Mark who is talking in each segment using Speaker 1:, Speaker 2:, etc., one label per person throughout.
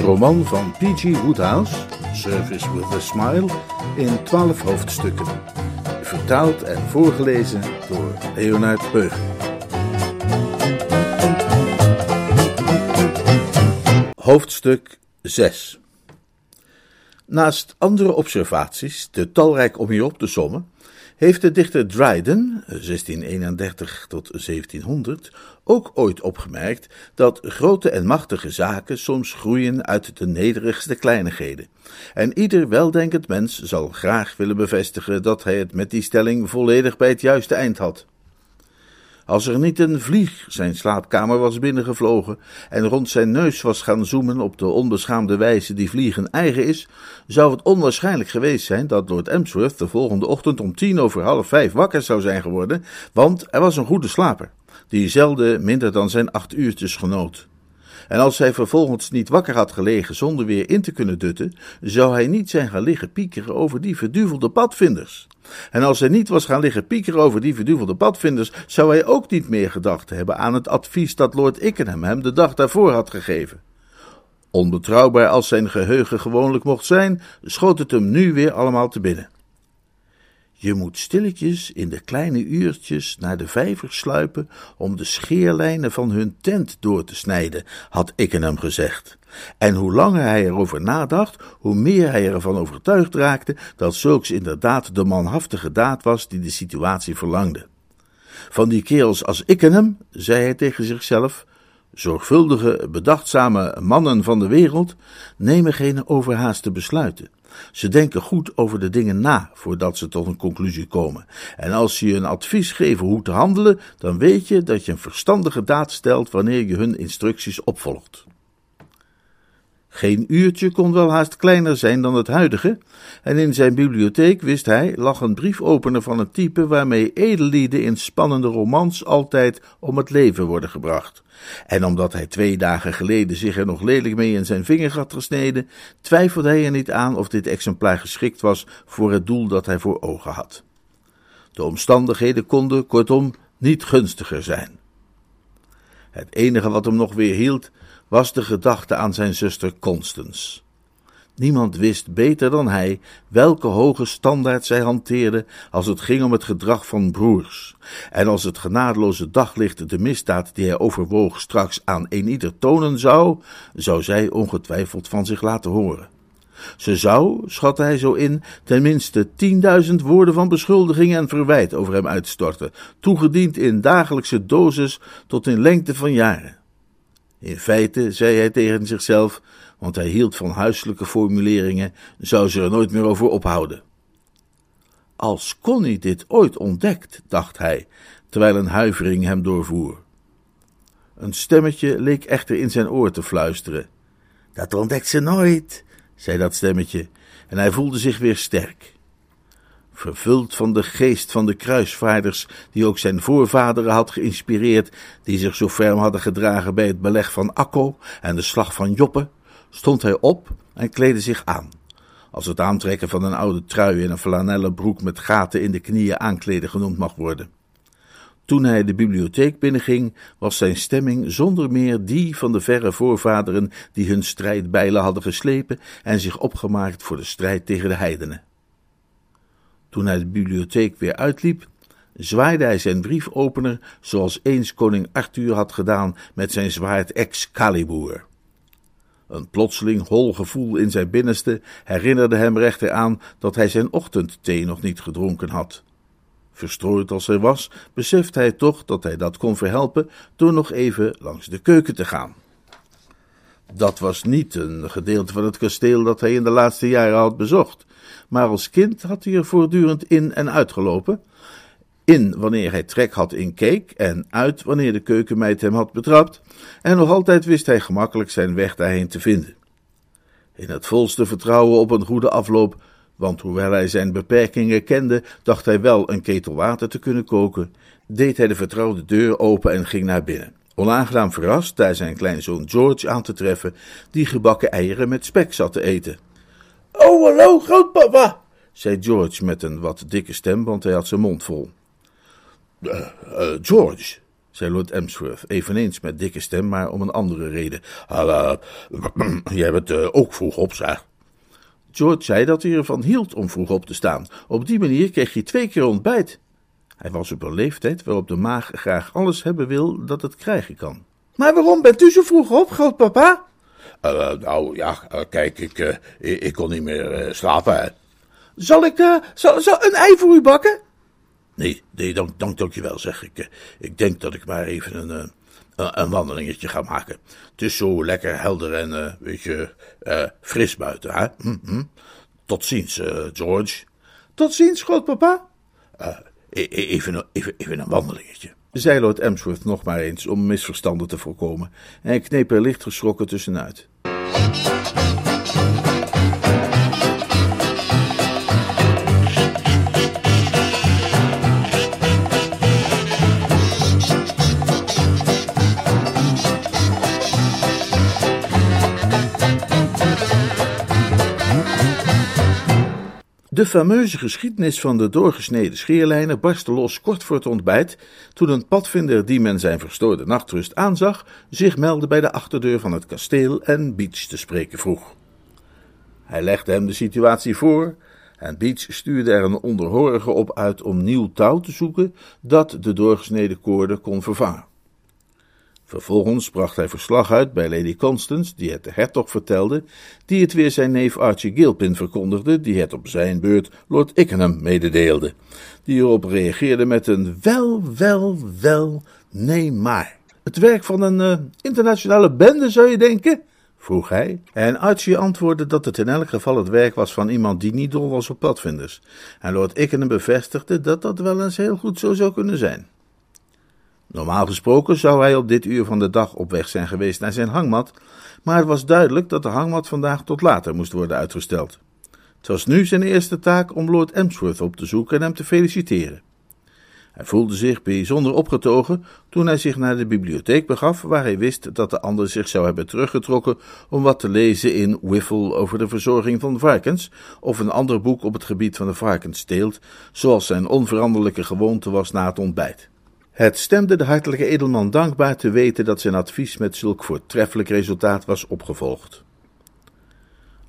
Speaker 1: Roman van P.G. Woodhouse, Service with a Smile, in twaalf hoofdstukken. Vertaald en voorgelezen door Leonard Peug. Hoofdstuk 6 Naast andere observaties, te talrijk om hier op te sommen, heeft de dichter Dryden, 1631 tot 1700, ook ooit opgemerkt dat grote en machtige zaken soms groeien uit de nederigste kleinigheden. En ieder weldenkend mens zal graag willen bevestigen dat hij het met die stelling volledig bij het juiste eind had. Als er niet een vlieg zijn slaapkamer was binnengevlogen en rond zijn neus was gaan zoemen op de onbeschaamde wijze die vliegen eigen is, zou het onwaarschijnlijk geweest zijn dat Lord Emsworth de volgende ochtend om tien over half vijf wakker zou zijn geworden, want hij was een goede slaper, die zelden minder dan zijn acht uurtjes genoot. En als hij vervolgens niet wakker had gelegen zonder weer in te kunnen dutten, zou hij niet zijn gaan liggen piekeren over die verduvelde padvinders. En als hij niet was gaan liggen piekeren over die verduvelde padvinders, zou hij ook niet meer gedacht hebben aan het advies dat Lord Ickenham hem de dag daarvoor had gegeven. Onbetrouwbaar als zijn geheugen gewoonlijk mocht zijn, schoot het hem nu weer allemaal te binnen. Je moet stilletjes in de kleine uurtjes naar de vijver sluipen om de scheerlijnen van hun tent door te snijden, had Ickenham gezegd. En hoe langer hij erover nadacht, hoe meer hij ervan overtuigd raakte dat zulks inderdaad de manhaftige daad was die de situatie verlangde. Van die kerels als Ickenham, zei hij tegen zichzelf, zorgvuldige, bedachtzame mannen van de wereld, nemen geen overhaaste besluiten. Ze denken goed over de dingen na voordat ze tot een conclusie komen. En als ze je een advies geven hoe te handelen, dan weet je dat je een verstandige daad stelt wanneer je hun instructies opvolgt. Geen uurtje kon wel haast kleiner zijn dan het huidige, en in zijn bibliotheek, wist hij, lag een briefopener van een type waarmee edellieden in spannende romans altijd om het leven worden gebracht. En omdat hij twee dagen geleden zich er nog lelijk mee in zijn vinger had gesneden, twijfelde hij er niet aan of dit exemplaar geschikt was voor het doel dat hij voor ogen had. De omstandigheden konden, kortom, niet gunstiger zijn. Het enige wat hem nog weer hield, was de gedachte aan zijn zuster Constance. Niemand wist beter dan hij welke hoge standaard zij hanteerde als het ging om het gedrag van broers. En als het genadeloze daglicht de misdaad die hij overwoog straks aan een ieder tonen zou, zou zij ongetwijfeld van zich laten horen. Ze zou, schatte hij zo in, tenminste tienduizend woorden van beschuldiging en verwijt over hem uitstorten, toegediend in dagelijkse doses tot in lengte van jaren. In feite, zei hij tegen zichzelf, want hij hield van huiselijke formuleringen, zou ze er nooit meer over ophouden. Als Connie dit ooit ontdekt, dacht hij, terwijl een huivering hem doorvoer. Een stemmetje leek echter in zijn oor te fluisteren. Dat ontdekt ze nooit, zei dat stemmetje, en hij voelde zich weer sterk. Vervuld van de geest van de kruisvaarders, die ook zijn voorvaderen had geïnspireerd, die zich zo ferm hadden gedragen bij het beleg van Akko en de slag van Joppe, stond hij op en kleedde zich aan. Als het aantrekken van een oude trui en een flanellen broek met gaten in de knieën aankleden genoemd mag worden. Toen hij de bibliotheek binnenging, was zijn stemming zonder meer die van de verre voorvaderen die hun strijdbijlen hadden geslepen en zich opgemaakt voor de strijd tegen de heidenen. Toen hij de bibliotheek weer uitliep, zwaaide hij zijn briefopener zoals eens koning Arthur had gedaan met zijn zwaard Excalibur. Een plotseling hol gevoel in zijn binnenste herinnerde hem rechter aan dat hij zijn ochtendthee nog niet gedronken had. Verstrooid als hij was, besefte hij toch dat hij dat kon verhelpen door nog even langs de keuken te gaan. Dat was niet een gedeelte van het kasteel dat hij in de laatste jaren had bezocht, maar als kind had hij er voortdurend in en uitgelopen, In wanneer hij trek had in cake en uit wanneer de keukenmeid hem had betrapt. En nog altijd wist hij gemakkelijk zijn weg daarheen te vinden. In het volste vertrouwen op een goede afloop, want hoewel hij zijn beperkingen kende, dacht hij wel een ketel water te kunnen koken, deed hij de vertrouwde deur open en ging naar binnen. Onaangenaam verrast daar zijn kleinzoon George aan te treffen, die gebakken eieren met spek zat te eten. Oh, hallo, grootpapa, zei George met een wat dikke stem, want hij had zijn mond vol. Uh, uh, George, zei Lord Emsworth, eveneens met dikke stem, maar om een andere reden. Uh, jij bent uh, ook vroeg op, zeg. George zei dat hij ervan hield om vroeg op te staan. Op die manier kreeg je twee keer ontbijt. Hij was op een leeftijd waarop de maag graag alles hebben wil dat het krijgen kan. Maar waarom bent u zo vroeg op, grootpapa? Uh, nou ja, uh, kijk, ik, uh, ik, ik, kon niet meer slapen. Hè. Zal ik zal, zal een ei voor u bakken? Nee, nee dank, dank, dank je wel, zeg ik. Ik denk dat ik maar even een, een wandelingetje ga maken. Het is zo lekker helder en, weet je, fris buiten, hè? Hm, hm. Tot ziens, George. Tot ziens, grootpapa. E-, even, even, even een wandelingetje. Zei Lord Emsworth nog maar eens om misverstanden te voorkomen. En kneep er licht geschrokken tussenuit. De fameuze geschiedenis van de doorgesneden scheerlijnen barstte los kort voor het ontbijt, toen een padvinder die men zijn verstoorde nachtrust aanzag, zich meldde bij de achterdeur van het kasteel en Beach te spreken vroeg. Hij legde hem de situatie voor, en Beach stuurde er een onderhorige op uit om nieuw touw te zoeken dat de doorgesneden koorden kon vervangen. Vervolgens bracht hij verslag uit bij Lady Constance, die het de hertog vertelde, die het weer zijn neef Archie Gilpin verkondigde, die het op zijn beurt Lord Ickenham mededeelde, die erop reageerde met een wel, wel, wel, nee maar. Het werk van een uh, internationale bende, zou je denken? vroeg hij. En Archie antwoordde dat het in elk geval het werk was van iemand die niet dol was op padvinders. En Lord Ickenham bevestigde dat dat wel eens heel goed zo zou kunnen zijn. Normaal gesproken zou hij op dit uur van de dag op weg zijn geweest naar zijn hangmat, maar het was duidelijk dat de hangmat vandaag tot later moest worden uitgesteld. Het was nu zijn eerste taak om Lord Emsworth op te zoeken en hem te feliciteren. Hij voelde zich bijzonder opgetogen toen hij zich naar de bibliotheek begaf, waar hij wist dat de ander zich zou hebben teruggetrokken om wat te lezen in Wiffle over de verzorging van varkens, of een ander boek op het gebied van de varkensteelt, zoals zijn onveranderlijke gewoonte was na het ontbijt. Het stemde de hartelijke edelman dankbaar te weten dat zijn advies met zulk voortreffelijk resultaat was opgevolgd.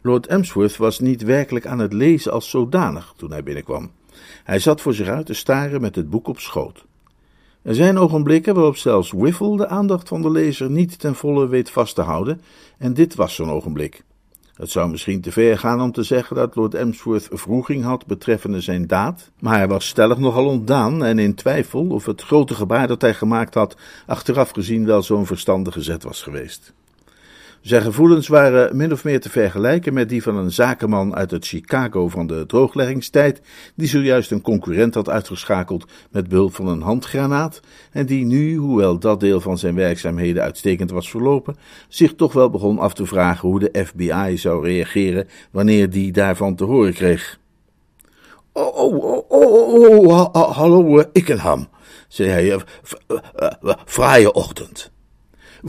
Speaker 1: Lord Emsworth was niet werkelijk aan het lezen als zodanig toen hij binnenkwam. Hij zat voor zich uit te staren met het boek op schoot. Er zijn ogenblikken waarop zelfs Wiffle de aandacht van de lezer niet ten volle weet vast te houden, en dit was zo'n ogenblik. Het zou misschien te ver gaan om te zeggen dat Lord Emsworth vroeging had betreffende zijn daad, maar hij was stellig nogal ontdaan en in twijfel of het grote gebaar dat hij gemaakt had, achteraf gezien wel zo'n verstandige zet was geweest. Zijn gevoelens waren min of meer te vergelijken met die van een zakenman uit het Chicago van de droogleggingstijd, die zojuist een concurrent had uitgeschakeld met behulp van een handgranaat, en die nu, hoewel dat deel van zijn werkzaamheden uitstekend was verlopen, zich toch wel begon af te vragen hoe de FBI zou reageren wanneer die daarvan te horen kreeg. Oh, oh, oh, oh, oh, oh hallo, Ickenham, zei hij, fraaie ochtend.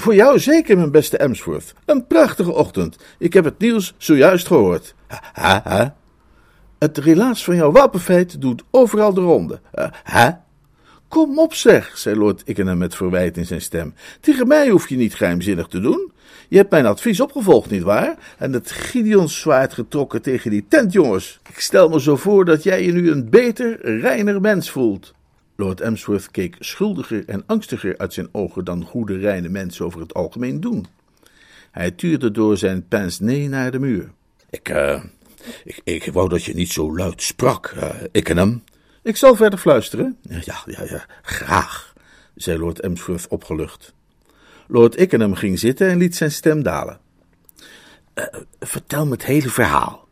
Speaker 1: Voor jou zeker, mijn beste Emsworth. Een prachtige ochtend. Ik heb het nieuws zojuist gehoord. Ha, ha. Het relaas van jouw wapenfeit doet overal de ronde. Ha? Kom op, zeg, zei Lord Ickenham met verwijt in zijn stem. Tegen mij hoef je niet geheimzinnig te doen. Je hebt mijn advies opgevolgd, nietwaar? En het Gideons zwaard getrokken tegen die tentjongens. Ik stel me zo voor dat jij je nu een beter, reiner mens voelt. Lord Emsworth keek schuldiger en angstiger uit zijn ogen dan goede, reine mensen over het algemeen doen. Hij tuurde door zijn pince-nez naar de muur. Ik, uh, ik, ik wou dat je niet zo luid sprak, uh, Ickenham. Ik zal verder fluisteren. Ja, ja, ja, graag, zei Lord Emsworth opgelucht. Lord Ickenham ging zitten en liet zijn stem dalen. Uh, vertel me het hele verhaal.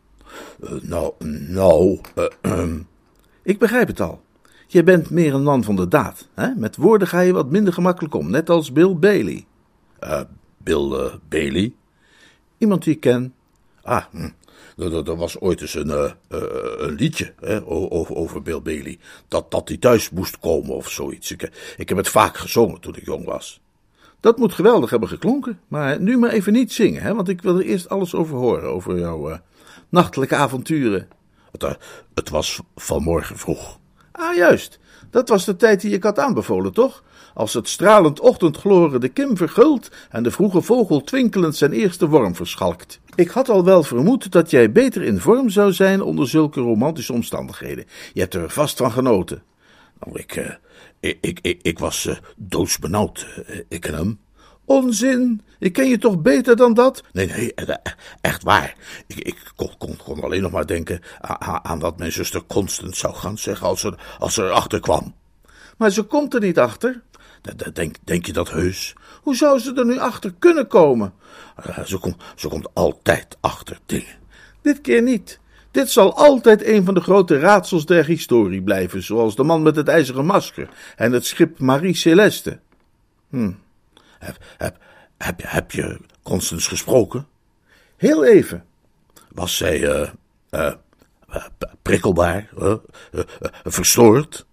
Speaker 1: nou, nou, ik begrijp het al. Je bent meer een man van de daad. Hè? Met woorden ga je wat minder gemakkelijk om, net als Bill Bailey.
Speaker 2: Uh, Bill uh, Bailey?
Speaker 1: Iemand die ik ken.
Speaker 2: Ah, hm. Er was ooit eens een, uh, een liedje hè, over, over Bill Bailey. Dat, dat hij thuis moest komen of zoiets. Ik, ik heb het vaak gezongen toen ik jong was.
Speaker 1: Dat moet geweldig hebben geklonken. Maar nu maar even niet zingen, hè, want ik wil er eerst alles over horen. Over jouw nachtelijke avonturen.
Speaker 2: Het, het was vanmorgen vroeg.
Speaker 1: Ah, juist. Dat was de tijd die ik had aanbevolen, toch? Als het stralend ochtendgloren de kim vergult en de vroege vogel twinkelend zijn eerste worm verschalkt. Ik had al wel vermoed dat jij beter in vorm zou zijn onder zulke romantische omstandigheden. Je hebt er vast van genoten.
Speaker 2: Nou, ik, uh, ik, ik, ik, was uh, doodsbenauwd, uh, ik en hem.
Speaker 1: Onzin! Ik ken je toch beter dan dat?
Speaker 2: Nee, nee, echt waar. Ik, ik kon, kon, kon, alleen nog maar denken aan, aan wat mijn zuster Constant zou gaan zeggen als ze, als ze erachter kwam.
Speaker 1: Maar ze komt er niet achter.
Speaker 2: Denk, denk je dat heus?
Speaker 1: Hoe zou ze er nu achter kunnen komen?
Speaker 2: Uh, ze, komt, ze komt altijd achter dingen.
Speaker 1: Dit keer niet. Dit zal altijd een van de grote raadsels der historie blijven, zoals de man met het ijzeren masker en het schip Marie Celeste.
Speaker 2: Hm. Heb, heb, heb, je Constance gesproken?
Speaker 1: Heel even.
Speaker 2: Was zij uh, uh, prikkelbaar, verstoord?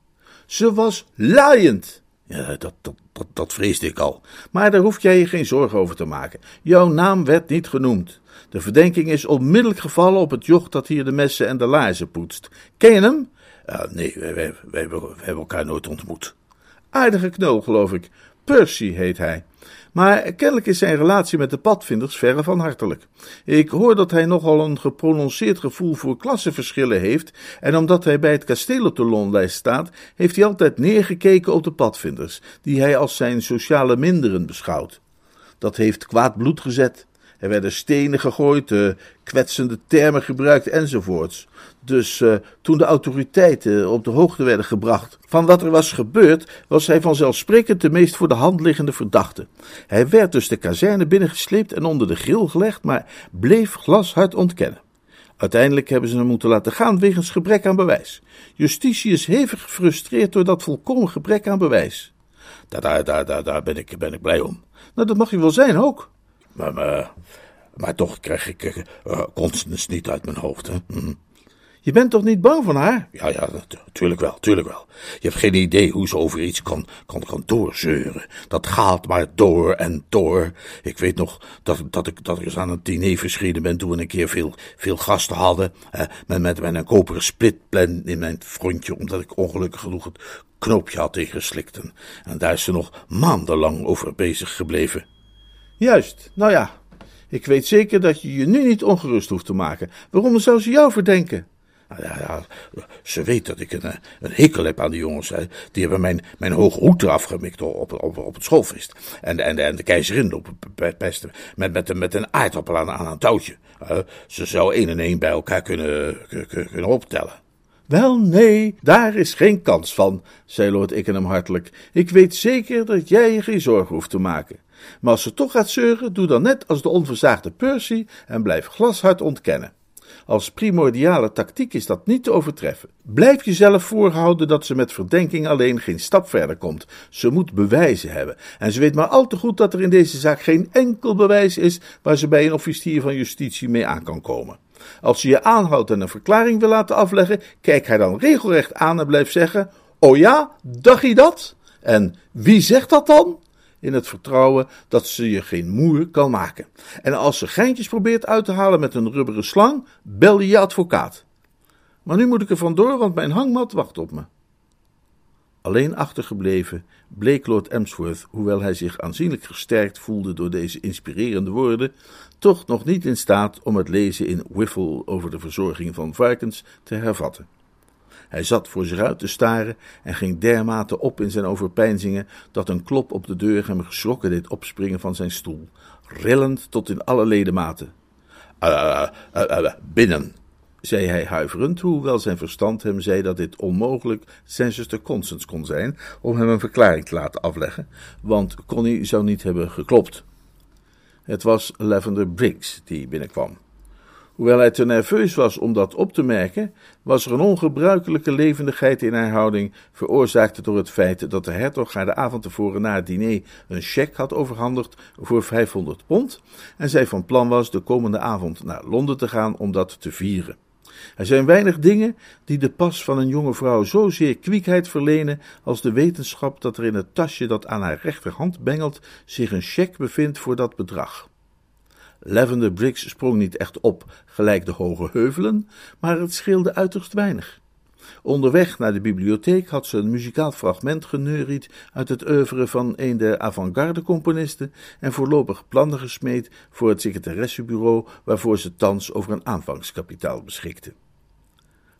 Speaker 1: Ze was laaiend.
Speaker 2: Ja, dat, dat, dat, vreesde ik al.
Speaker 1: Maar daar hoef jij je geen zorgen over te maken. Jouw naam werd niet genoemd. De verdenking is onmiddellijk gevallen op het joch dat hier de messen en de laarzen poetst. Ken je hem?
Speaker 2: Nee, wij, hebben elkaar nooit ontmoet.
Speaker 1: Aardige knul, geloof ik. Percy heet hij. Maar kennelijk is zijn relatie met de padvinders verre van hartelijk. Ik hoor dat hij nogal een geprononceerd gevoel voor klassenverschillen heeft, en omdat hij bij het kasteel de loonlijst staat, heeft hij altijd neergekeken op de padvinders, die hij als zijn sociale minderen beschouwt. Dat heeft kwaad bloed gezet. Er werden stenen gegooid, uh, kwetsende termen gebruikt enzovoorts. Dus uh, toen de autoriteiten op de hoogte werden gebracht van wat er was gebeurd, was hij vanzelfsprekend de meest voor de hand liggende verdachte. Hij werd dus de kazerne binnengesleept en onder de grill gelegd, maar bleef glashard ontkennen. Uiteindelijk hebben ze hem moeten laten gaan wegens gebrek aan bewijs. Justitie is hevig gefrustreerd door dat volkomen gebrek aan bewijs.
Speaker 2: Daar, daar, daar, daar ben, ik, ben ik blij om.
Speaker 1: Nou, dat mag je wel zijn ook.
Speaker 2: Maar, maar, maar toch krijg ik uh, Constance niet uit mijn hoofd. Hè? Hm.
Speaker 1: Je bent toch niet bang van haar?
Speaker 2: Ja, ja, tuurlijk wel, tuurlijk wel. Je hebt geen idee hoe ze over iets kan, kan, kan doorzeuren. Dat gaat maar door en door. Ik weet nog dat, dat, ik, dat ik eens aan een diner verschenen ben toen we een keer veel, veel gasten hadden. Eh, met, met, met een koperen splitplan in mijn frontje, omdat ik ongelukkig genoeg het knoopje had ingeslikt. En daar is ze nog maandenlang over bezig gebleven.
Speaker 1: Juist, nou ja. Ik weet zeker dat je je nu niet ongerust hoeft te maken. Waarom zou ze jou verdenken?
Speaker 2: Ja, ja, ze weet dat ik een, een hekel heb aan die jongens. Hè. Die hebben mijn, mijn hoge hoed eraf gemikt op, op, op het schoolfeest. En, en, en de keizerin op het pesten met, met, met een aardappel aan, aan een touwtje. Uh, ze zou één en één bij elkaar kunnen, kunnen optellen.
Speaker 1: Wel, nee, daar is geen kans van, zei Lord Ickenham hartelijk. Ik weet zeker dat jij je geen zorgen hoeft te maken. Maar als ze toch gaat zeuren, doe dan net als de onverzaagde Percy en blijf glashard ontkennen. Als primordiale tactiek is dat niet te overtreffen. Blijf jezelf voorhouden dat ze met verdenking alleen geen stap verder komt. Ze moet bewijzen hebben. En ze weet maar al te goed dat er in deze zaak geen enkel bewijs is waar ze bij een officier van justitie mee aan kan komen. Als ze je aanhoudt en een verklaring wil laten afleggen, kijk haar dan regelrecht aan en blijf zeggen: Oh ja, dacht je dat? En wie zegt dat dan? In het vertrouwen dat ze je geen moer kan maken. En als ze geintjes probeert uit te halen met een rubberen slang, bel je je advocaat. Maar nu moet ik er vandoor, want mijn hangmat wacht op me. Alleen achtergebleven bleek Lord Emsworth, hoewel hij zich aanzienlijk gesterkt voelde door deze inspirerende woorden, toch nog niet in staat om het lezen in Wiffle over de verzorging van varkens te hervatten. Hij zat voor zich uit te staren en ging dermate op in zijn overpeinzingen dat een klop op de deur hem geschrokken deed opspringen van zijn stoel, rillend tot in alle ledematen.
Speaker 2: Uh, uh, uh, binnen,
Speaker 1: zei hij huiverend, hoewel zijn verstand hem zei dat dit onmogelijk zijn zuster Constance kon zijn, om hem een verklaring te laten afleggen, want Connie zou niet hebben geklopt. Het was Lavender Briggs die binnenkwam. Hoewel hij te nerveus was om dat op te merken, was er een ongebruikelijke levendigheid in haar houding, veroorzaakt door het feit dat de hertog haar de avond tevoren na het diner een cheque had overhandigd voor 500 pond en zij van plan was de komende avond naar Londen te gaan om dat te vieren. Er zijn weinig dingen die de pas van een jonge vrouw zozeer kwiekheid verlenen als de wetenschap dat er in het tasje dat aan haar rechterhand bengelt zich een cheque bevindt voor dat bedrag. Lavender Briggs sprong niet echt op gelijk de hoge heuvelen, maar het scheelde uiterst weinig. Onderweg naar de bibliotheek had ze een muzikaal fragment geneuried uit het oeuvre van een der avant-garde-componisten en voorlopig plannen gesmeed voor het secretaressebureau waarvoor ze thans over een aanvangskapitaal beschikte.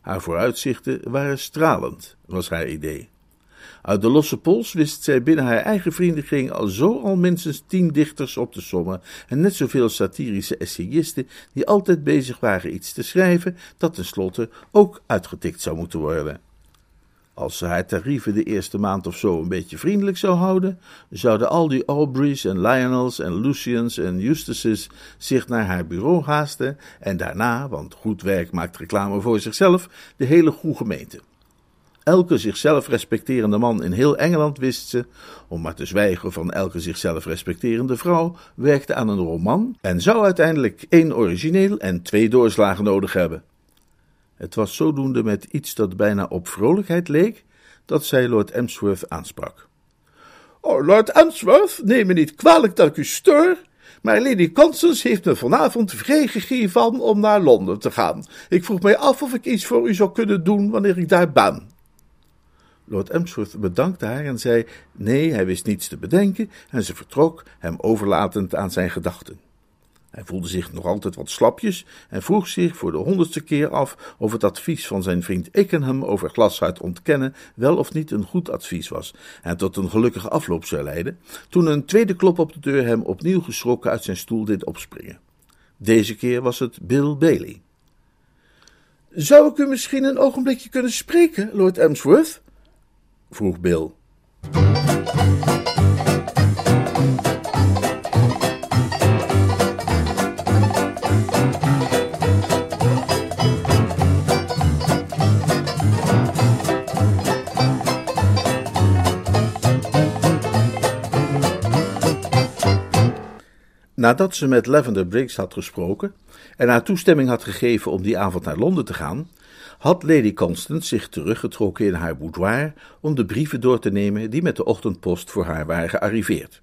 Speaker 1: Haar vooruitzichten waren stralend, was haar idee. Uit de losse pols wist zij binnen haar eigen vriendenkring al zo al minstens tien dichters op te sommen en net zoveel satirische essayisten die altijd bezig waren iets te schrijven dat tenslotte ook uitgetikt zou moeten worden. Als ze haar tarieven de eerste maand of zo een beetje vriendelijk zou houden, zouden al die Aubreys en Lionels en Lucians en Eustaces zich naar haar bureau haasten en daarna, want goed werk maakt reclame voor zichzelf, de hele goede gemeente. Elke zichzelf respecterende man in heel Engeland wist ze, om maar te zwijgen van elke zichzelf respecterende vrouw, werkte aan een roman en zou uiteindelijk één origineel en twee doorslagen nodig hebben. Het was zodoende met iets dat bijna op vrolijkheid leek, dat zij Lord Emsworth aansprak. Oh, Lord Emsworth, neem me niet kwalijk dat ik u stoor, maar Lady Constance heeft me vanavond vrijgegeven om naar Londen te gaan. Ik vroeg mij af of ik iets voor u zou kunnen doen wanneer ik daar ben. Lord Emsworth bedankte haar en zei nee, hij wist niets te bedenken en ze vertrok, hem overlatend aan zijn gedachten. Hij voelde zich nog altijd wat slapjes en vroeg zich voor de honderdste keer af of het advies van zijn vriend Ickenham over glashuid ontkennen wel of niet een goed advies was en tot een gelukkige afloop zou leiden, toen een tweede klop op de deur hem opnieuw geschrokken uit zijn stoel deed opspringen. Deze keer was het Bill Bailey. Zou ik u misschien een ogenblikje kunnen spreken, Lord Emsworth? Vroeg Bill. Nadat ze met Lavender Briggs had gesproken en haar toestemming had gegeven om die avond naar Londen te gaan, had Lady Constance zich teruggetrokken in haar boudoir om de brieven door te nemen die met de ochtendpost voor haar waren gearriveerd.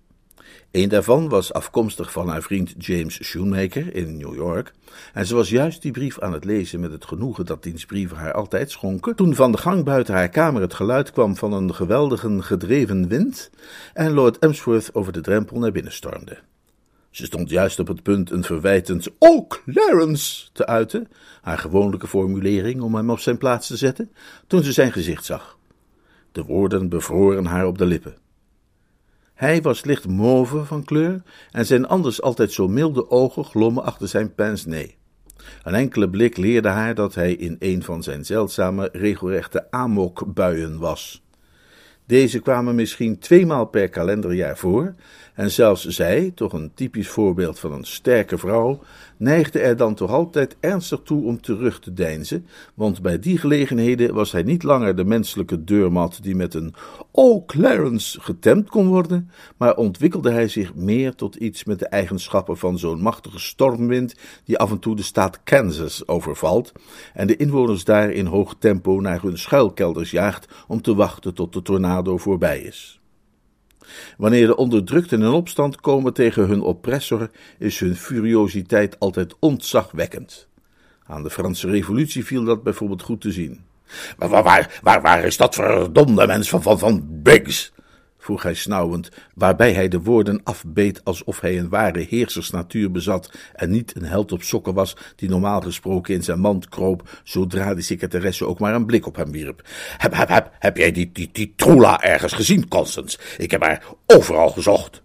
Speaker 1: Een daarvan was afkomstig van haar vriend James Shoemaker in New York, en ze was juist die brief aan het lezen met het genoegen dat diens brieven haar altijd schonken, toen van de gang buiten haar kamer het geluid kwam van een geweldige gedreven wind en Lord Emsworth over de drempel naar binnen stormde. Ze stond juist op het punt een verwijtend Oh, Clarence te uiten, haar gewoonlijke formulering om hem op zijn plaats te zetten, toen ze zijn gezicht zag. De woorden bevroren haar op de lippen. Hij was licht mauve van kleur en zijn anders altijd zo milde ogen glommen achter zijn pince nee. Een enkele blik leerde haar dat hij in een van zijn zeldzame regelrechte amokbuien was. Deze kwamen misschien tweemaal per kalenderjaar voor, en zelfs zij, toch een typisch voorbeeld van een sterke vrouw, neigde er dan toch altijd ernstig toe om terug te deinzen, want bij die gelegenheden was hij niet langer de menselijke deurmat die met een Oh Clarence getemd kon worden, maar ontwikkelde hij zich meer tot iets met de eigenschappen van zo'n machtige stormwind die af en toe de staat Kansas overvalt en de inwoners daar in hoog tempo naar hun schuilkelders jaagt om te wachten tot de tornado voorbij is. Wanneer de onderdrukten in opstand komen tegen hun oppressor, is hun furiositeit altijd ontzagwekkend. Aan de Franse Revolutie viel dat bijvoorbeeld goed te zien.
Speaker 2: Maar waar, waar, waar is dat verdomde mens van, van, van Briggs?
Speaker 1: Vroeg hij snauwend, waarbij hij de woorden afbeet alsof hij een ware heersersnatuur bezat en niet een held op sokken was die normaal gesproken in zijn mand kroop zodra de secretaresse ook maar een blik op hem wierp.
Speaker 2: Heb, heb, heb, heb jij die, die, die Troela ergens gezien, Constance? Ik heb haar overal gezocht.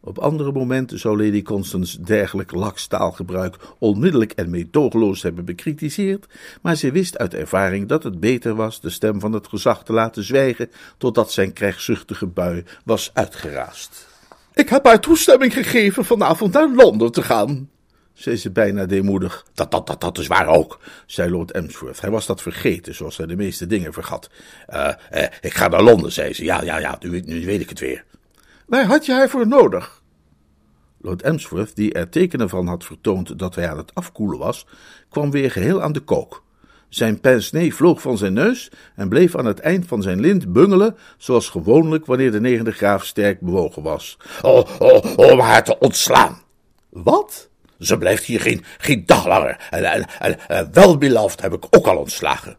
Speaker 1: Op andere momenten zou Lady Constance dergelijk lakstaalgebruik onmiddellijk en meedogenloos hebben bekritiseerd, maar ze wist uit ervaring dat het beter was de stem van het gezag te laten zwijgen totdat zijn krijgzuchtige bui was uitgeraasd. Ik heb haar toestemming gegeven vanavond naar Londen te gaan, zei ze bijna deemoedig.
Speaker 2: Dat, dat, dat, dat is waar ook,
Speaker 1: zei Lord Emsworth. Hij was dat vergeten, zoals hij de meeste dingen vergat.
Speaker 2: Uh, uh, ik ga naar Londen, zei ze. Ja, ja, ja, nu, nu weet ik het weer.
Speaker 1: Waar had je haar voor nodig? Lord Emsworth, die er tekenen van had vertoond dat hij aan het afkoelen was, kwam weer geheel aan de kook. Zijn pince vloog van zijn neus en bleef aan het eind van zijn lint bungelen, zoals gewoonlijk wanneer de negende graaf sterk bewogen was.
Speaker 2: Oh, oh, om haar te ontslaan.
Speaker 1: Wat?
Speaker 2: Ze blijft hier geen, geen dag langer. En, en, heb ik ook al ontslagen.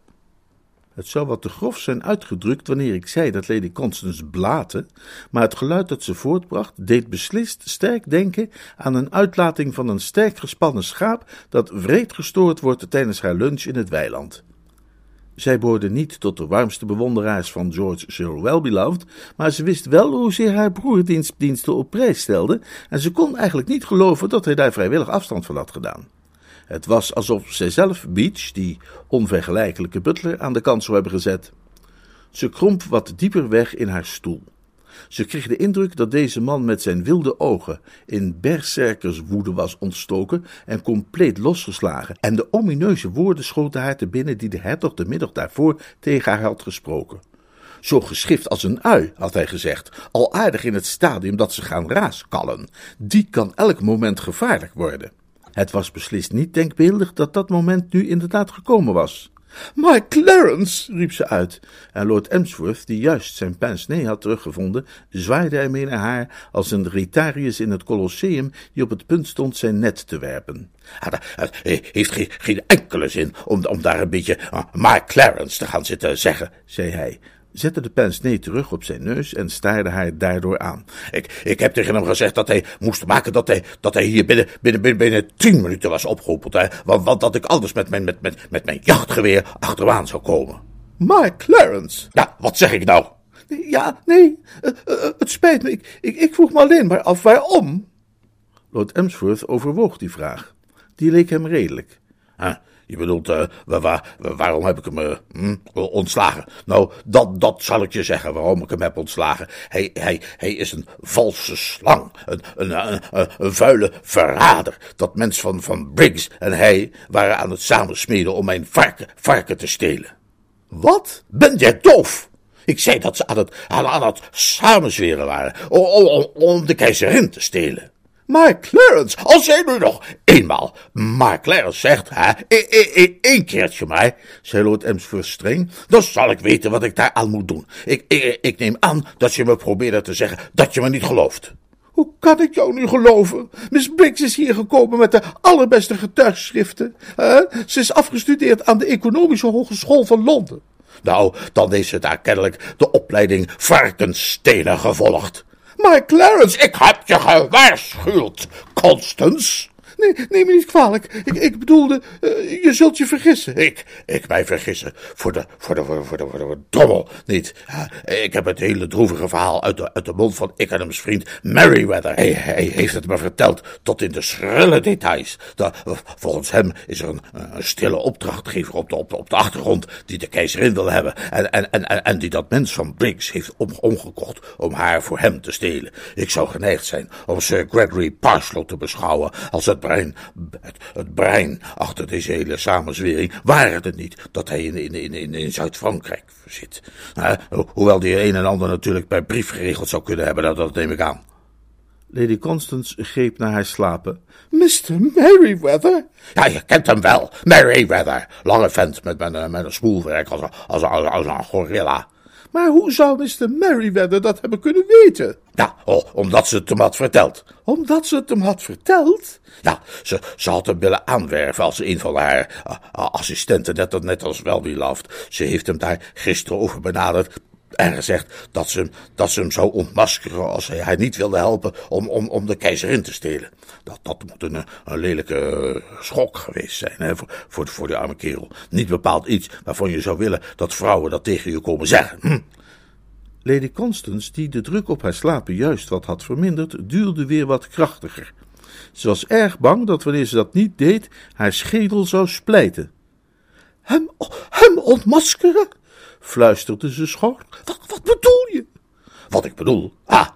Speaker 1: Het zou wat te grof zijn uitgedrukt wanneer ik zei dat Lady Constance blate, maar het geluid dat ze voortbracht deed beslist sterk denken aan een uitlating van een sterk gespannen schaap dat vreed gestoord wordt tijdens haar lunch in het weiland. Zij behoorde niet tot de warmste bewonderaars van George Sir Wellbeloved, maar ze wist wel hoezeer haar broer diensten op prijs stelde, en ze kon eigenlijk niet geloven dat hij daar vrijwillig afstand van had gedaan. Het was alsof zijzelf Beach, die onvergelijkelijke butler, aan de kant zou hebben gezet. Ze kromp wat dieper weg in haar stoel. Ze kreeg de indruk dat deze man met zijn wilde ogen in berserkerswoede was ontstoken en compleet losgeslagen, en de omineuze woorden schoten haar te binnen die de hertog de middag daarvoor tegen haar had gesproken. Zo geschift als een ui, had hij gezegd, al aardig in het stadium dat ze gaan raaskallen. Die kan elk moment gevaarlijk worden. Het was beslist niet denkbeeldig dat dat moment nu inderdaad gekomen was. My Clarence, riep ze uit, en Lord Emsworth, die juist zijn pince had teruggevonden, zwaaide ermee naar haar als een Ritarius in het Colosseum die op het punt stond zijn net te werpen.
Speaker 2: Het heeft geen, enkele zin om, om daar een beetje uh, My Clarence te gaan zitten zeggen, zei hij
Speaker 1: zette de pensnee terug op zijn neus en staarde haar daardoor aan.
Speaker 2: Ik, ik heb tegen hem gezegd dat hij moest maken dat hij, dat hij hier binnen, binnen, binnen, binnen tien minuten was opgeroepen. Hè, want, want dat ik anders met mijn, met, met, met mijn jachtgeweer achteraan zou komen.
Speaker 1: My Clarence!
Speaker 2: Ja, wat zeg ik nou?
Speaker 1: Ja, nee, uh, uh, het spijt me. Ik, ik, ik vroeg me alleen maar af waarom. Lord Emsworth overwoog die vraag. Die leek hem redelijk.
Speaker 2: Huh? Je bedoelt, waar, waarom heb ik hem uh, hm, ontslagen? Nou, dat, dat zal ik je zeggen waarom ik hem heb ontslagen. Hij, hij, hij is een valse slang, een, een, vuile verrader. Dat mens van, van Briggs en hij waren aan het samensmeden om mijn varken, varken te stelen.
Speaker 1: Wat?
Speaker 2: Ben jij doof? Ik zei dat ze aan het, aan, het samenzweren waren om, om de keizerin te stelen.
Speaker 1: Maar Clarence,
Speaker 2: als jij nu nog eenmaal maar Clarence zegt, hè, één keertje maar, zei Lord Emsworth streng, dan zal ik weten wat ik daar aan moet doen. Ik, ik, ik neem aan dat je me probeerde te zeggen dat je me niet gelooft.
Speaker 1: Hoe kan ik jou nu geloven? Miss Briggs is hier gekomen met de allerbeste getuigschriften. Ze is afgestudeerd aan de Economische Hogeschool van Londen.
Speaker 2: Nou, dan heeft ze daar kennelijk de opleiding varkensstenen gevolgd.
Speaker 1: Maar Clarence,
Speaker 2: ik heb je gewaarschuwd, Constance.
Speaker 1: Nee, neem me niet kwalijk. Ik, ik bedoelde, uh, je zult je vergissen.
Speaker 2: Ik, ik mij vergissen. Voor de, voor de, voor de, voor de, voor de dommel niet. ik heb het hele droevige verhaal uit de, uit de mond van Ickenham's vriend Merryweather. Hij, hij heeft het me verteld tot in de schrille details. De, volgens hem is er een, een stille opdrachtgever op de, op, de, op de achtergrond die de keizerin wil hebben. En, en, en, en die dat mens van Briggs heeft om, omgekocht om haar voor hem te stelen. Ik zou geneigd zijn om Sir Gregory Parslow te beschouwen als het brein, het, het, brein achter deze hele samenzwering, waren het niet dat hij in, in, in, in Zuid-Frankrijk zit. hoewel die een en ander natuurlijk per brief geregeld zou kunnen hebben, dat, dat neem ik aan.
Speaker 1: Lady Constance greep naar haar slapen. Mr. Merryweather?
Speaker 2: Ja, je kent hem wel. Merryweather. Lange vent met, met, met een spoelwerk als, als, als, als een gorilla.
Speaker 1: Maar hoe zou Mr. Merryweather dat hebben kunnen weten?
Speaker 2: Oh, omdat ze het hem had verteld.
Speaker 1: Omdat ze het hem had verteld?
Speaker 2: Ja, ze, ze had hem willen aanwerven als een van haar uh, assistenten, net, net als Welbeloved. Ze heeft hem daar gisteren over benaderd en gezegd dat ze, dat ze hem zou ontmaskeren als hij haar niet wilde helpen om, om, om de keizerin te stelen. Dat, dat moet een, een lelijke eh, schok geweest zijn hè, voor, voor, voor arme kerel. Niet bepaald iets waarvan je zou willen dat vrouwen dat tegen je komen zeggen. Hm.
Speaker 1: Lady Constance, die de druk op haar slapen juist wat had verminderd, duurde weer wat krachtiger. Ze was erg bang dat wanneer ze dat niet deed, haar schedel zou splijten. Hem, hem ontmaskeren? Fluisterde ze schor.
Speaker 2: Wat, wat bedoel je? Wat ik bedoel? Ah,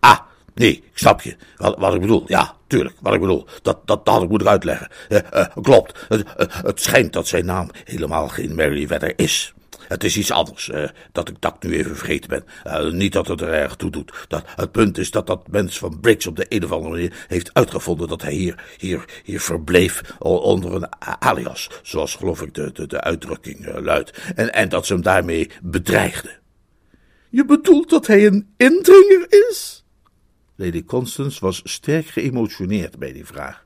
Speaker 2: ah, Nee, ik snap je. Wat, wat ik bedoel. Ja, tuurlijk, wat ik bedoel. Dat, dat, dat had ik moeten uitleggen. Uh, uh, klopt. Het, het schijnt dat zijn naam helemaal geen Merryweather is. Het is iets anders, uh, dat ik dat nu even vergeten ben. Uh, niet dat het er erg toe doet. Dat, het punt is dat dat mens van Briggs op de een of andere manier heeft uitgevonden dat hij hier, hier, hier verbleef onder een alias, zoals geloof ik de, de, de uitdrukking uh, luidt. En, en dat ze hem daarmee bedreigde.
Speaker 1: Je bedoelt dat hij een indringer is? Lady Constance was sterk geëmotioneerd bij die vraag.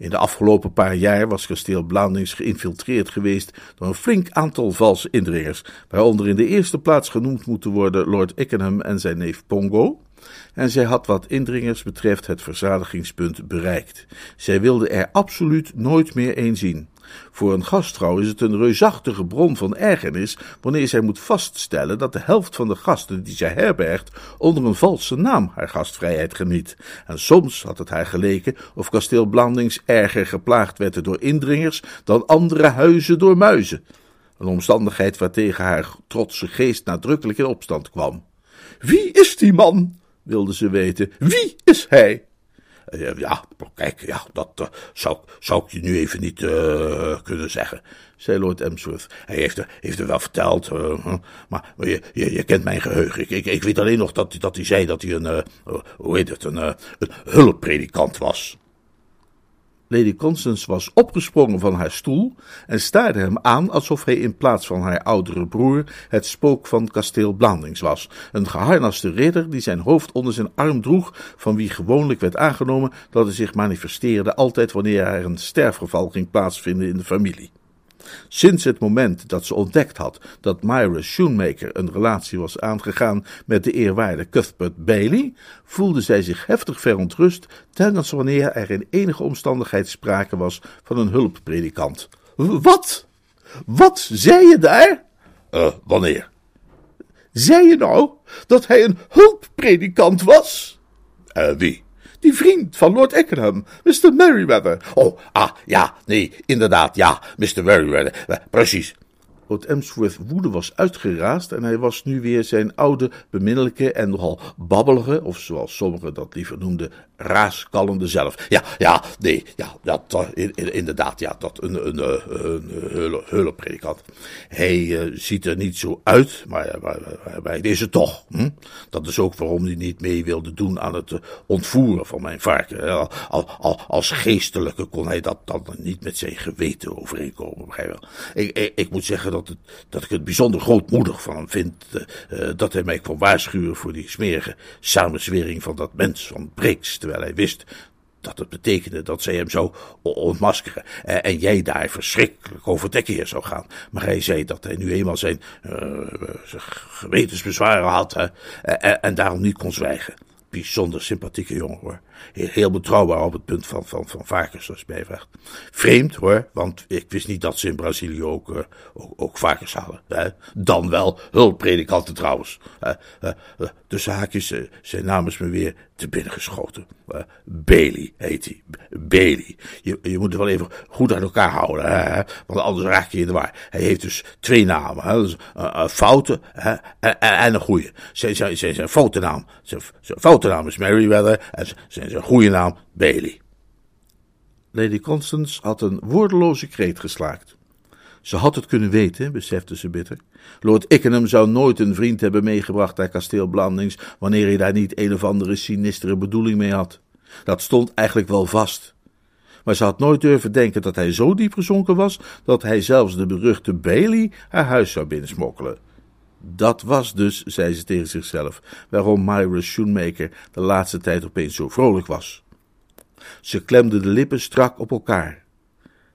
Speaker 1: In de afgelopen paar jaar was kasteel Blandings geïnfiltreerd geweest door een flink aantal valse indringers, waaronder in de eerste plaats genoemd moeten worden Lord Ickenham en zijn neef Pongo. En zij had wat indringers betreft het verzadigingspunt bereikt. Zij wilde er absoluut nooit meer een zien. Voor een gastvrouw is het een reusachtige bron van ergernis wanneer zij moet vaststellen dat de helft van de gasten die zij herbergt onder een valse naam haar gastvrijheid geniet. En soms had het haar geleken of kasteel Blandings erger geplaagd werd door indringers dan andere huizen door muizen. Een omstandigheid waartegen haar trotse geest nadrukkelijk in opstand kwam. Wie is die man? wilde ze weten. Wie is hij?
Speaker 2: Uh, ja, kijk, ja, dat uh, zou, zou ik je nu even niet uh, kunnen zeggen, zei Lord Emsworth. Hij heeft, heeft er wel verteld, maar, maar je, je, je, kent mijn geheugen. Ik, ik, ik, weet alleen nog dat, dat hij zei dat hij een, hoe heet het, een, een hulppredikant was.
Speaker 1: Lady Constance was opgesprongen van haar stoel en staarde hem aan alsof hij in plaats van haar oudere broer het spook van kasteel Blandings was, een geharnaste ridder die zijn hoofd onder zijn arm droeg, van wie gewoonlijk werd aangenomen dat hij zich manifesteerde altijd wanneer er een sterfgeval ging plaatsvinden in de familie. Sinds het moment dat ze ontdekt had dat Myra Shoemaker een relatie was aangegaan met de eerwaarde Cuthbert Bailey, voelde zij zich heftig verontrust telkens wanneer er in enige omstandigheid sprake was van een hulppredikant. Wat? Wat zei je daar?
Speaker 2: Uh, wanneer?
Speaker 1: Zei je nou dat hij een hulppredikant was?
Speaker 2: Uh, wie?
Speaker 1: Die vriend van Lord Eckenham, Mr. Merryweather.
Speaker 2: Oh, ah, ja, nee, inderdaad, ja, Mr. Merryweather, uh, precies.
Speaker 1: Lord Emsworth woede was uitgeraasd en hij was nu weer zijn oude, beminnelijke en nogal babbelige, of zoals sommigen dat liever noemden, raaskallende zelf.
Speaker 2: Ja, ja, nee, ja, dat, in, inderdaad, ja, dat een, een, een, een. Hij uh, ziet er niet zo uit, maar, maar, maar, maar is het toch. Hm? Dat is ook waarom hij niet mee wilde doen aan het ontvoeren van mijn varken. Al, al, als geestelijke kon hij dat dan niet met zijn geweten overeenkomen. Ik, ik, ik moet zeggen dat, het, dat ik het bijzonder grootmoedig van hem vind uh, dat hij mij kwam waarschuwen voor die smerige samenzwering van dat mens van Briggs, terwijl hij wist dat het betekende dat zij hem zou ontmaskeren en jij daar verschrikkelijk over tekeer zou gaan. Maar hij zei dat hij nu eenmaal zijn, uh, gewetensbezwaren had en daarom niet kon zwijgen bijzonder sympathieke jongen hoor. Heel betrouwbaar op het punt van, van, van varkens, als mij vraagt. Vreemd hoor, want ik wist niet dat ze in Brazilië ook, uh, ook, ook, varkens hadden. Hè? Dan wel hulppredikanten trouwens. Uh, uh, tussen haakjes, zijn naam is me weer te binnen geschoten. Bailey heet hij. Bailey. Je, je moet het wel even goed aan elkaar houden, hè? want anders raak je in de. Hij heeft dus twee namen. Hè? Dus, een foute hè? En, en, een goede. Zijn, zijn, zijn, zijn foute naam. Zijn, zijn foute naam is Meriwether en zijn, zijn goede naam Bailey.
Speaker 1: Lady Constance had een woordeloze kreet geslaakt. Ze had het kunnen weten, besefte ze bitter. Lord Ickenham zou nooit een vriend hebben meegebracht naar kasteel Blandings, wanneer hij daar niet een of andere sinistere bedoeling mee had. Dat stond eigenlijk wel vast. Maar ze had nooit durven denken dat hij zo diep gezonken was, dat hij zelfs de beruchte Bailey haar huis zou binnensmokkelen. Dat was dus, zei ze tegen zichzelf, waarom Myra Shoemaker de laatste tijd opeens zo vrolijk was. Ze klemde de lippen strak op elkaar.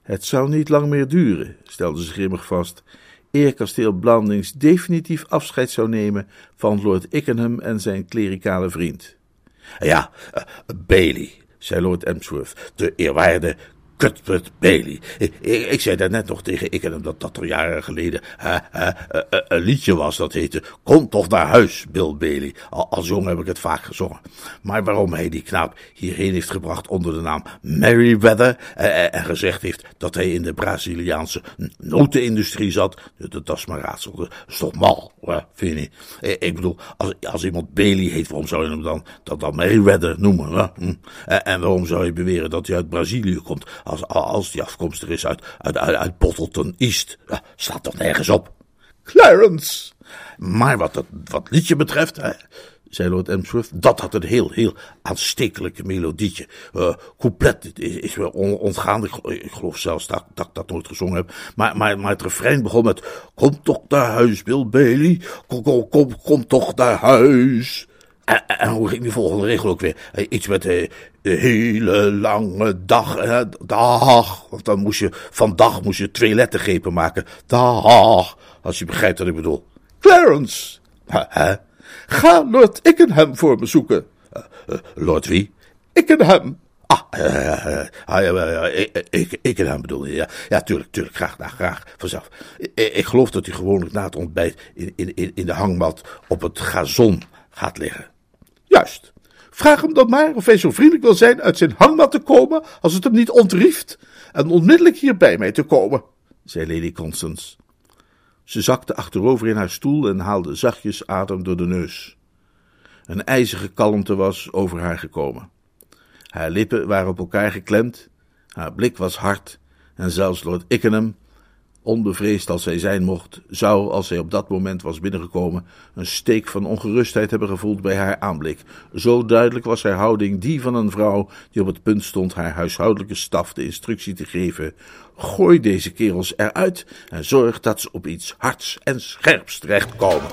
Speaker 1: Het zou niet lang meer duren, stelde ze grimmig vast, eer kasteel Blandings definitief afscheid zou nemen van Lord Ickenham en zijn klerikale vriend.
Speaker 2: Ja, uh, Bailey, zei Lord Emsworth, de eerwaarde
Speaker 1: Cuthbert Bailey. Ik, zei net nog tegen ik en hem dat dat er jaren geleden uh, uh, uh, een liedje was dat heette Kom toch naar huis, Bill Bailey. Al, als jong heb ik het vaak gezongen. Maar waarom hij die knaap hierheen heeft gebracht onder de naam Merryweather en gezegd heeft dat hij in de Braziliaanse notenindustrie zat, dat, dat is maar raadsel. Dat is toch mal, vind je niet? Ik bedoel, als, iemand Bailey heet, waarom zou je hem dan, dat dan Merryweather noemen? Hm? En waarom zou je beweren dat hij uit Brazilië komt? Als, als die afkomstig is uit, uit, uit, uit Bottleton East. Ja, staat toch nergens op? Clarence! Maar wat het wat liedje betreft, hè, zei Lord Emsworth, dat had een heel, heel aanstekelijke melodietje. Uh, couplet is, is me ontgaan. Ik, ik, geloof zelfs dat, dat dat nooit gezongen heb. Maar, maar, maar het refrein begon met: Kom toch naar huis, Bill Bailey. Kom, kom, kom, kom toch naar huis. En, en, hoe ging die volgende regel ook weer? Eh, iets met de, de hele lange dag. Hè? Dag. Want dan moest je, van dag moest je twee lettergrepen maken. Dag. Als je begrijpt wat ik bedoel. Clarence. Hè? Ga Lord Ickenham voor me zoeken. Lord wie? Ickenham. Ah, uh, ik, ik, ik bedoel je. Ja, ja tuurlijk, tuurlijk. Graag, graag, graag. Vanzelf. Ik, ik geloof dat hij gewoonlijk na het ontbijt in, in, in de hangmat op het gazon gaat liggen. Juist. Vraag hem dan maar of hij zo vriendelijk wil zijn uit zijn hangmat te komen als het hem niet ontrieft en onmiddellijk hier bij mij te komen, zei Lady Constance. Ze zakte achterover in haar stoel en haalde zachtjes adem door de neus. Een ijzige kalmte was over haar gekomen. Haar lippen waren op elkaar geklemd, haar blik was hard en zelfs Lord Ickenham Onbevreesd als zij zijn mocht, zou, als zij op dat moment was binnengekomen, een steek van ongerustheid hebben gevoeld bij haar aanblik. Zo duidelijk was haar houding die van een vrouw die op het punt stond haar huishoudelijke staf de instructie te geven: Gooi deze kerels eruit en zorg dat ze op iets hards en scherps terechtkomen.